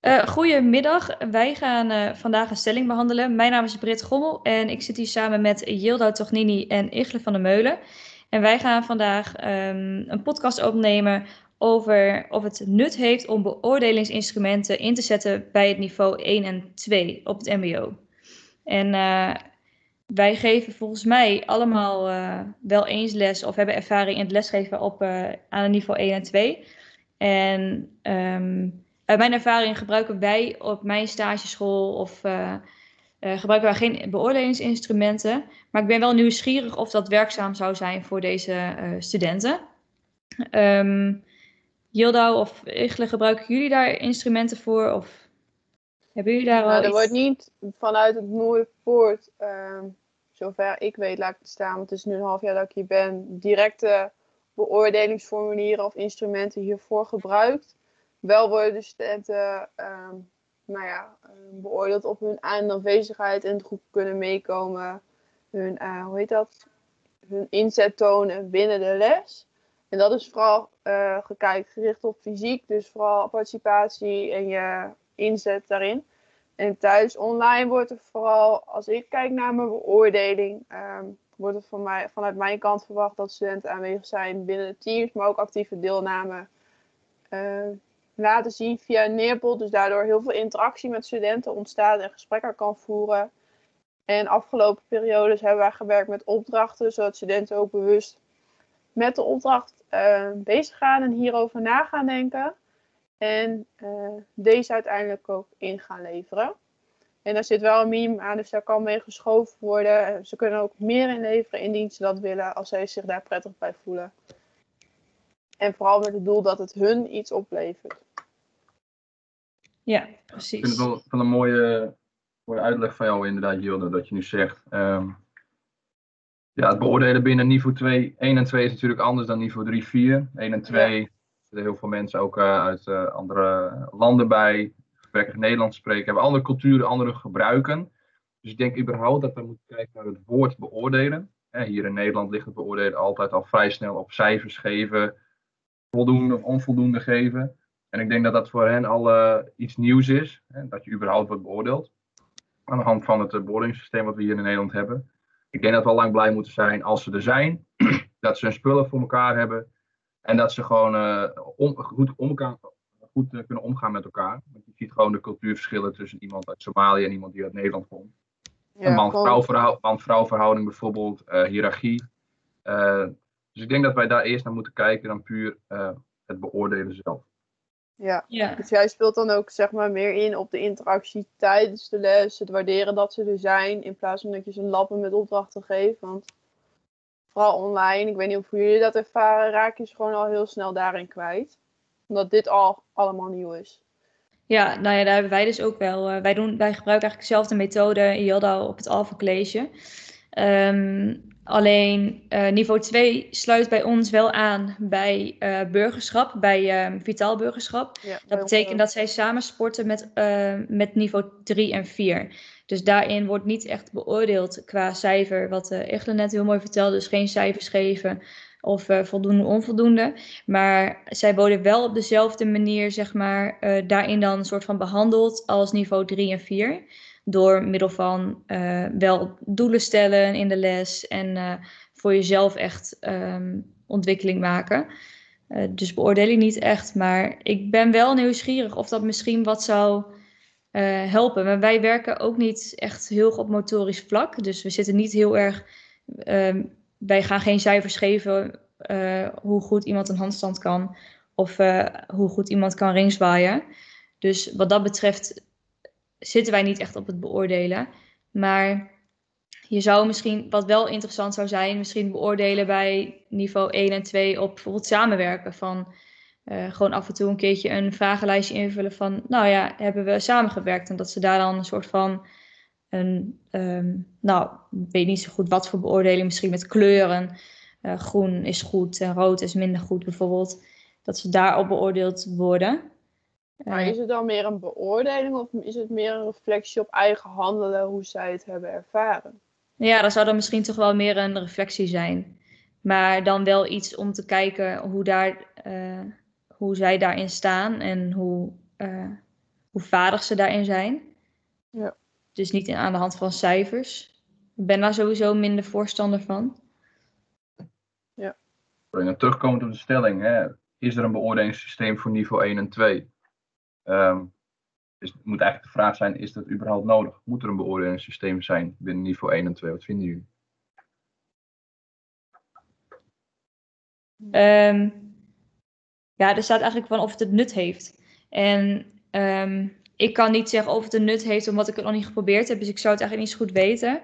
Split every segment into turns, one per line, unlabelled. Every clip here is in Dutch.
Uh, goedemiddag, wij gaan uh, vandaag een stelling behandelen. Mijn naam is Britt Gommel en ik zit hier samen met Yilda Tognini en Igle van der Meulen. En wij gaan vandaag um, een podcast opnemen over of het nut heeft om beoordelingsinstrumenten in te zetten bij het niveau 1 en 2 op het MBO. En uh, wij geven volgens mij allemaal wel eens les of hebben ervaring in het lesgeven op, aan het niveau 1 en 2. En um, uit mijn ervaring gebruiken wij op mijn stageschool of uh, uh, gebruiken wij geen beoordelingsinstrumenten. Maar ik ben wel nieuwsgierig of dat werkzaam zou zijn voor deze studenten. Um, Yildau of Igle, gebruiken jullie daar instrumenten voor? Of hebben jullie daar
nou,
al
Er
iets?
wordt niet vanuit het Noorderpoort, uh, zover ik weet, laat ik het staan, want het is nu een half jaar dat ik hier ben, directe beoordelingsformulieren of instrumenten hiervoor gebruikt. Wel worden de studenten um, nou ja, beoordeeld op hun aanwezigheid in de groep kunnen meekomen. Hun, uh, hoe heet dat? Hun inzet tonen binnen de les. En dat is vooral uh, gericht op fysiek, dus vooral participatie en je inzet daarin. En thuis online wordt er vooral, als ik kijk naar mijn beoordeling, um, wordt het van mij, vanuit mijn kant verwacht dat studenten aanwezig zijn binnen de teams, maar ook actieve deelname. Laten zien via Neerpel. Dus daardoor heel veel interactie met studenten ontstaat en gesprekken kan voeren. En afgelopen periodes hebben wij gewerkt met opdrachten, zodat studenten ook bewust met de opdracht uh, bezig gaan en hierover na gaan denken. En uh, deze uiteindelijk ook in gaan leveren. En daar zit wel een minimum aan, dus daar kan mee geschoven worden. Ze kunnen ook meer inleveren indien ze dat willen, als zij zich daar prettig bij voelen. En vooral met het doel dat het hun iets oplevert.
Ja,
Ik vind
precies.
het wel, wel een mooie, mooie uitleg van jou inderdaad, Jilde, dat je nu zegt. Um, ja, het beoordelen binnen niveau 2, 1 en 2 is natuurlijk anders dan niveau 3, 4. 1 en 2 ja. zitten heel veel mensen ook uh, uit uh, andere landen bij, gebrekkig Nederlands spreken, hebben andere culturen, andere gebruiken. Dus ik denk überhaupt dat we moeten kijken naar het woord beoordelen. Hier in Nederland ligt het beoordelen altijd al vrij snel op cijfers geven, voldoende of onvoldoende geven. En ik denk dat dat voor hen al uh, iets nieuws is, hè, dat je überhaupt wordt beoordeeld. Aan de hand van het uh, beoordelingssysteem wat we hier in Nederland hebben. Ik denk dat we al lang blij moeten zijn als ze er zijn. dat ze hun spullen voor elkaar hebben. En dat ze gewoon uh, om, goed, om elkaar, goed kunnen omgaan met elkaar. Want je ziet gewoon de cultuurverschillen tussen iemand uit Somalië en iemand die uit Nederland komt. Ja, een man-vrouw verhouding, man verhouding bijvoorbeeld, hiërarchie. dus ik denk dat wij daar eerst naar moeten kijken dan puur het beoordelen zelf.
Ja.
Ja.
dus jij speelt dan ook zeg maar meer in op de interactie tijdens de les, het waarderen dat ze er zijn, in plaats van dat je ze lappen met opdrachten geeft. Want vooral online, ik weet niet of jullie dat ervaren, raak je ze gewoon al heel snel daarin kwijt. Omdat dit al allemaal nieuw is.
Ja, nou ja, daar hebben wij dus ook wel. Uh, wij, doen, wij gebruiken eigenlijk dezelfde methode in op het Alpha College. Um, Alleen uh, niveau 2 sluit bij ons wel aan bij uh, burgerschap, bij uh, vitaal burgerschap.
Ja,
dat betekent dat zij samen sporten met, met niveau 3 en 4. Dus daarin wordt niet echt beoordeeld qua cijfer, wat uh, Echle net heel mooi vertelde. Dus geen cijfers geven of voldoende onvoldoende. Maar zij worden wel op dezelfde manier, zeg maar, daarin dan een soort van behandeld als niveau 3 en 4 door middel van uh, wel doelen stellen in de les en uh, voor jezelf echt um, ontwikkeling maken. Uh, dus beoordeel ik niet echt, maar ik ben wel nieuwsgierig of dat misschien wat zou helpen. Maar wij werken ook niet echt heel op motorisch vlak, dus we zitten niet heel erg. Um, wij gaan geen cijfers geven hoe goed iemand een handstand kan of hoe goed iemand kan ringzwaaien. Dus wat dat betreft zitten wij niet echt op het beoordelen. Maar je zou misschien, wat wel interessant zou zijn, misschien beoordelen bij niveau 1 en 2 op bijvoorbeeld samenwerken. Van uh, gewoon af en toe een keertje een vragenlijstje invullen van, nou ja, hebben we samengewerkt? En dat ze daar dan een soort van, een, um, nou, ik weet niet zo goed wat voor beoordeling, misschien met kleuren. Uh, groen is goed en rood is minder goed bijvoorbeeld. Dat ze daarop beoordeeld worden.
Maar is het dan meer een beoordeling of is het meer een reflectie op eigen handelen, hoe zij het hebben ervaren?
Ja, dat zou dan misschien toch wel meer een reflectie zijn. Maar dan wel iets om te kijken hoe, daar, uh, hoe zij daarin staan en hoe, uh, hoe vaardig ze daarin zijn.
Ja.
Dus niet in, aan de hand van cijfers. Ik ben daar sowieso minder voorstander van.
En terugkomend op de stelling, hè, is er een beoordelingssysteem voor niveau 1 en 2? Dus het moet eigenlijk de vraag zijn, is dat überhaupt nodig? Moet er een beoordelingssysteem zijn binnen niveau 1 en 2? Wat vinden jullie?
Ehm, ja, er staat eigenlijk van of het het nut heeft. En ehm, ik kan niet zeggen of het een nut heeft, omdat ik het nog niet geprobeerd heb. Dus ik zou het eigenlijk niet zo goed weten.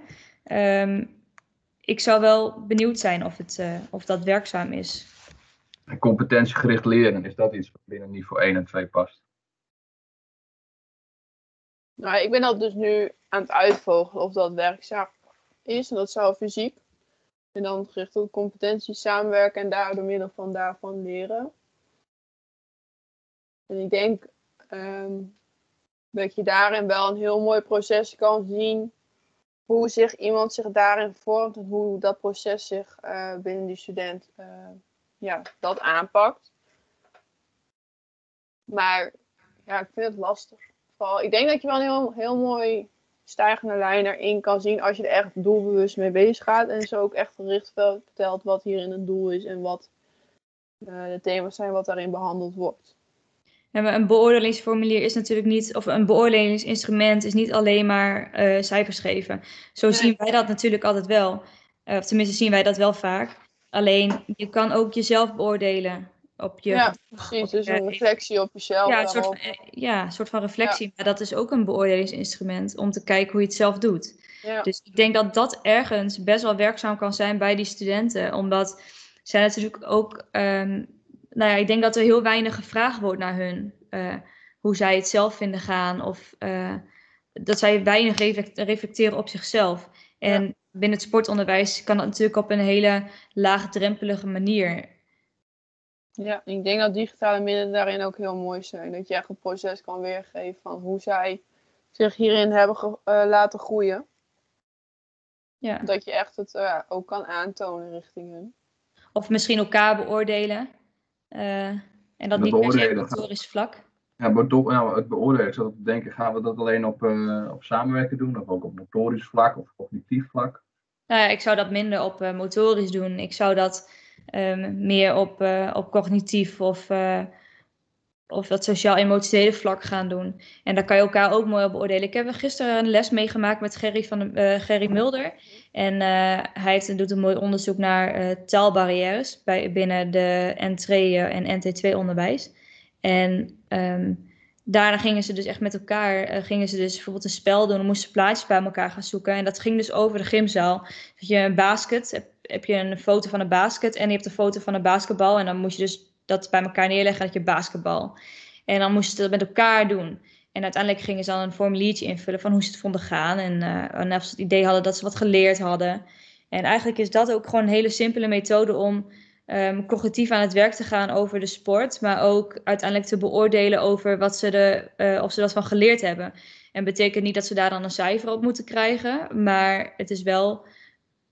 Ik zou wel benieuwd zijn of, het, eh, of dat werkzaam is.
En competentiegericht leren, is dat iets wat binnen niveau 1 en 2 past?
Nou, ik ben dat dus nu aan het uitvogelen of dat werkzaam is. En dat zou fysiek. En dan gericht op competenties samenwerken en daar door middel van daarvan leren. En ik denk ehm, dat je daarin wel een heel mooi proces kan zien. Hoe zich iemand zich daarin vormt en hoe dat proces zich eh, binnen die student eh, ja, dat aanpakt. Maar ja, ik vind het lastig. Ik denk dat je wel een heel, heel mooi stijgende lijn erin kan zien als je er echt doelbewust mee bezig gaat. En zo ook echt gericht vertelt wat hierin het doel is en wat uh, de thema's zijn wat daarin behandeld wordt.
Ja, maar een beoordelingsformulier is natuurlijk niet, of een beoordelingsinstrument is niet alleen maar uh, cijfers geven. Zo zien wij dat natuurlijk altijd wel. Uh, of tenminste zien wij dat wel vaak. Alleen je kan ook jezelf beoordelen op je.
Ja, precies. Dus een reflectie op jezelf.
Ja, een soort van, ja, een soort van reflectie. Ja. Maar dat is ook een beoordelingsinstrument om te kijken hoe je het zelf doet.
Ja.
Dus ik denk dat dat ergens best wel werkzaam kan zijn bij die studenten. Omdat zij natuurlijk ook. Um, nou ja, ik denk dat er heel weinig gevraagd wordt naar hun. Uh, hoe zij het zelf vinden gaan. Of uh, dat zij weinig reflecteren op zichzelf. En ja. binnen het sportonderwijs kan dat natuurlijk op een hele laagdrempelige manier.
Ja, ik denk dat digitale middelen daarin ook heel mooi zijn. Dat je echt een proces kan weergeven van hoe zij zich hierin hebben ge- uh, laten groeien.
Ja.
Dat je echt het uh, ook kan aantonen richting hun.
Of misschien elkaar beoordelen. Uh, en dat niet per se op motorisch vlak.
Ja, ja, het beoordelen. Ik zat te denken, gaan we dat alleen op, uh, op samenwerken doen? Of ook op motorisch vlak of cognitief vlak?
Nou ja, ik zou dat minder op uh, motorisch doen. Ik zou dat um, meer op, uh, op cognitief of, uh, of dat sociaal-emotionele vlak gaan doen. En daar kan je elkaar ook mooi op beoordelen. Ik heb gisteren een les meegemaakt met Gerry, van, uh, Gerry Mulder. En hij heeft, doet een mooi onderzoek naar taalbarrières bij, binnen de N3 en NT2 onderwijs. En um, daarna gingen ze dus echt met elkaar, gingen ze dus bijvoorbeeld een spel doen. Dan moesten ze plaatjes bij elkaar gaan zoeken. En dat ging dus over de gymzaal. Dat je een basket heb je een foto van een basket en je hebt een foto van een basketbal. En dan moest je dus dat bij elkaar neerleggen dat je basketbal. En dan moesten ze dat met elkaar doen. En uiteindelijk gingen ze dan een formuliertje invullen van hoe ze het vonden gaan. En, uh, of ze het idee hadden dat ze wat geleerd hadden. En eigenlijk is dat ook gewoon een hele simpele methode om um, cognitief aan het werk te gaan over de sport. Maar ook uiteindelijk te beoordelen over wat ze de, uh, of ze dat van geleerd hebben. En betekent niet dat ze daar dan een cijfer op moeten krijgen. Maar het is wel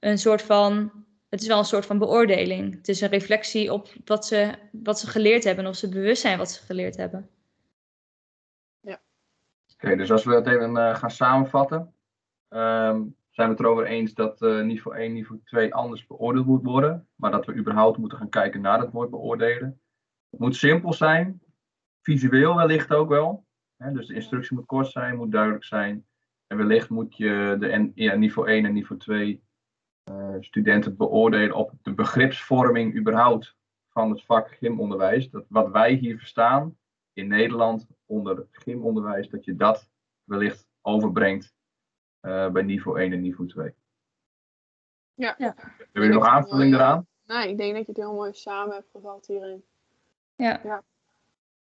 een soort van het is wel een soort van beoordeling. Het is een reflectie op wat ze, wat ze geleerd hebben. Of ze bewust zijn wat ze geleerd hebben.
Ja.
Oké, okay, dus als we het even uh, gaan samenvatten. Um, zijn we het erover eens dat uh, niveau 1, niveau 2 anders beoordeeld moet worden. Maar dat we überhaupt moeten gaan kijken naar het woord beoordelen. Het moet simpel zijn. Visueel wellicht ook wel. Hè, dus de instructie moet kort zijn, moet duidelijk zijn. En wellicht moet je de ja, niveau 1 en niveau 2 uh, studenten beoordelen op de begripsvorming überhaupt van het vak gymonderwijs. Dat wat wij hier verstaan in Nederland onder gymonderwijs, dat je dat wellicht overbrengt uh, bij niveau 1 en niveau 2.
Ja.
ja.
Heb je nog aanvulling
mooi,
eraan?
Nee, ik denk dat je het heel mooi samen hebt gevat hierin.
Ja.
ja.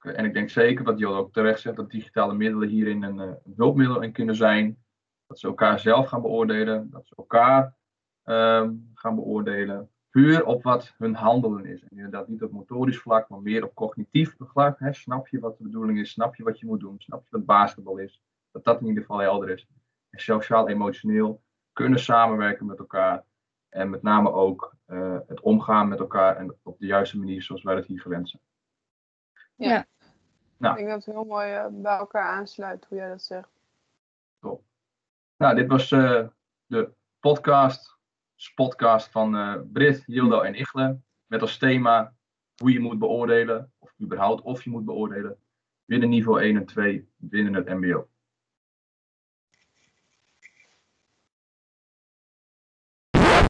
En ik denk zeker wat Jol ook terecht zegt, dat digitale middelen hierin een, een hulpmiddel in kunnen zijn. Dat ze elkaar zelf gaan beoordelen, dat ze elkaar um, gaan beoordelen. Puur op wat hun handelen is. En inderdaad niet op motorisch vlak, maar meer op cognitief vlak. Hè. Snap je wat de bedoeling is? Snap je wat je moet doen? Snap je wat basketbal is? Dat dat in ieder geval helder is. En sociaal-emotioneel kunnen samenwerken met elkaar. En met name ook uh, het omgaan met elkaar en op de juiste manier zoals wij dat hier gewend zijn.
Ja.
Nou.
Ik denk dat het heel mooi eh, bij elkaar aansluit hoe jij dat zegt.
Nou, dit was eh, de podcast, podcast van eh Brit, Yildo en Igle. Met als thema hoe je moet beoordelen, of überhaupt of je moet beoordelen, binnen niveau 1 en 2 binnen het MBO.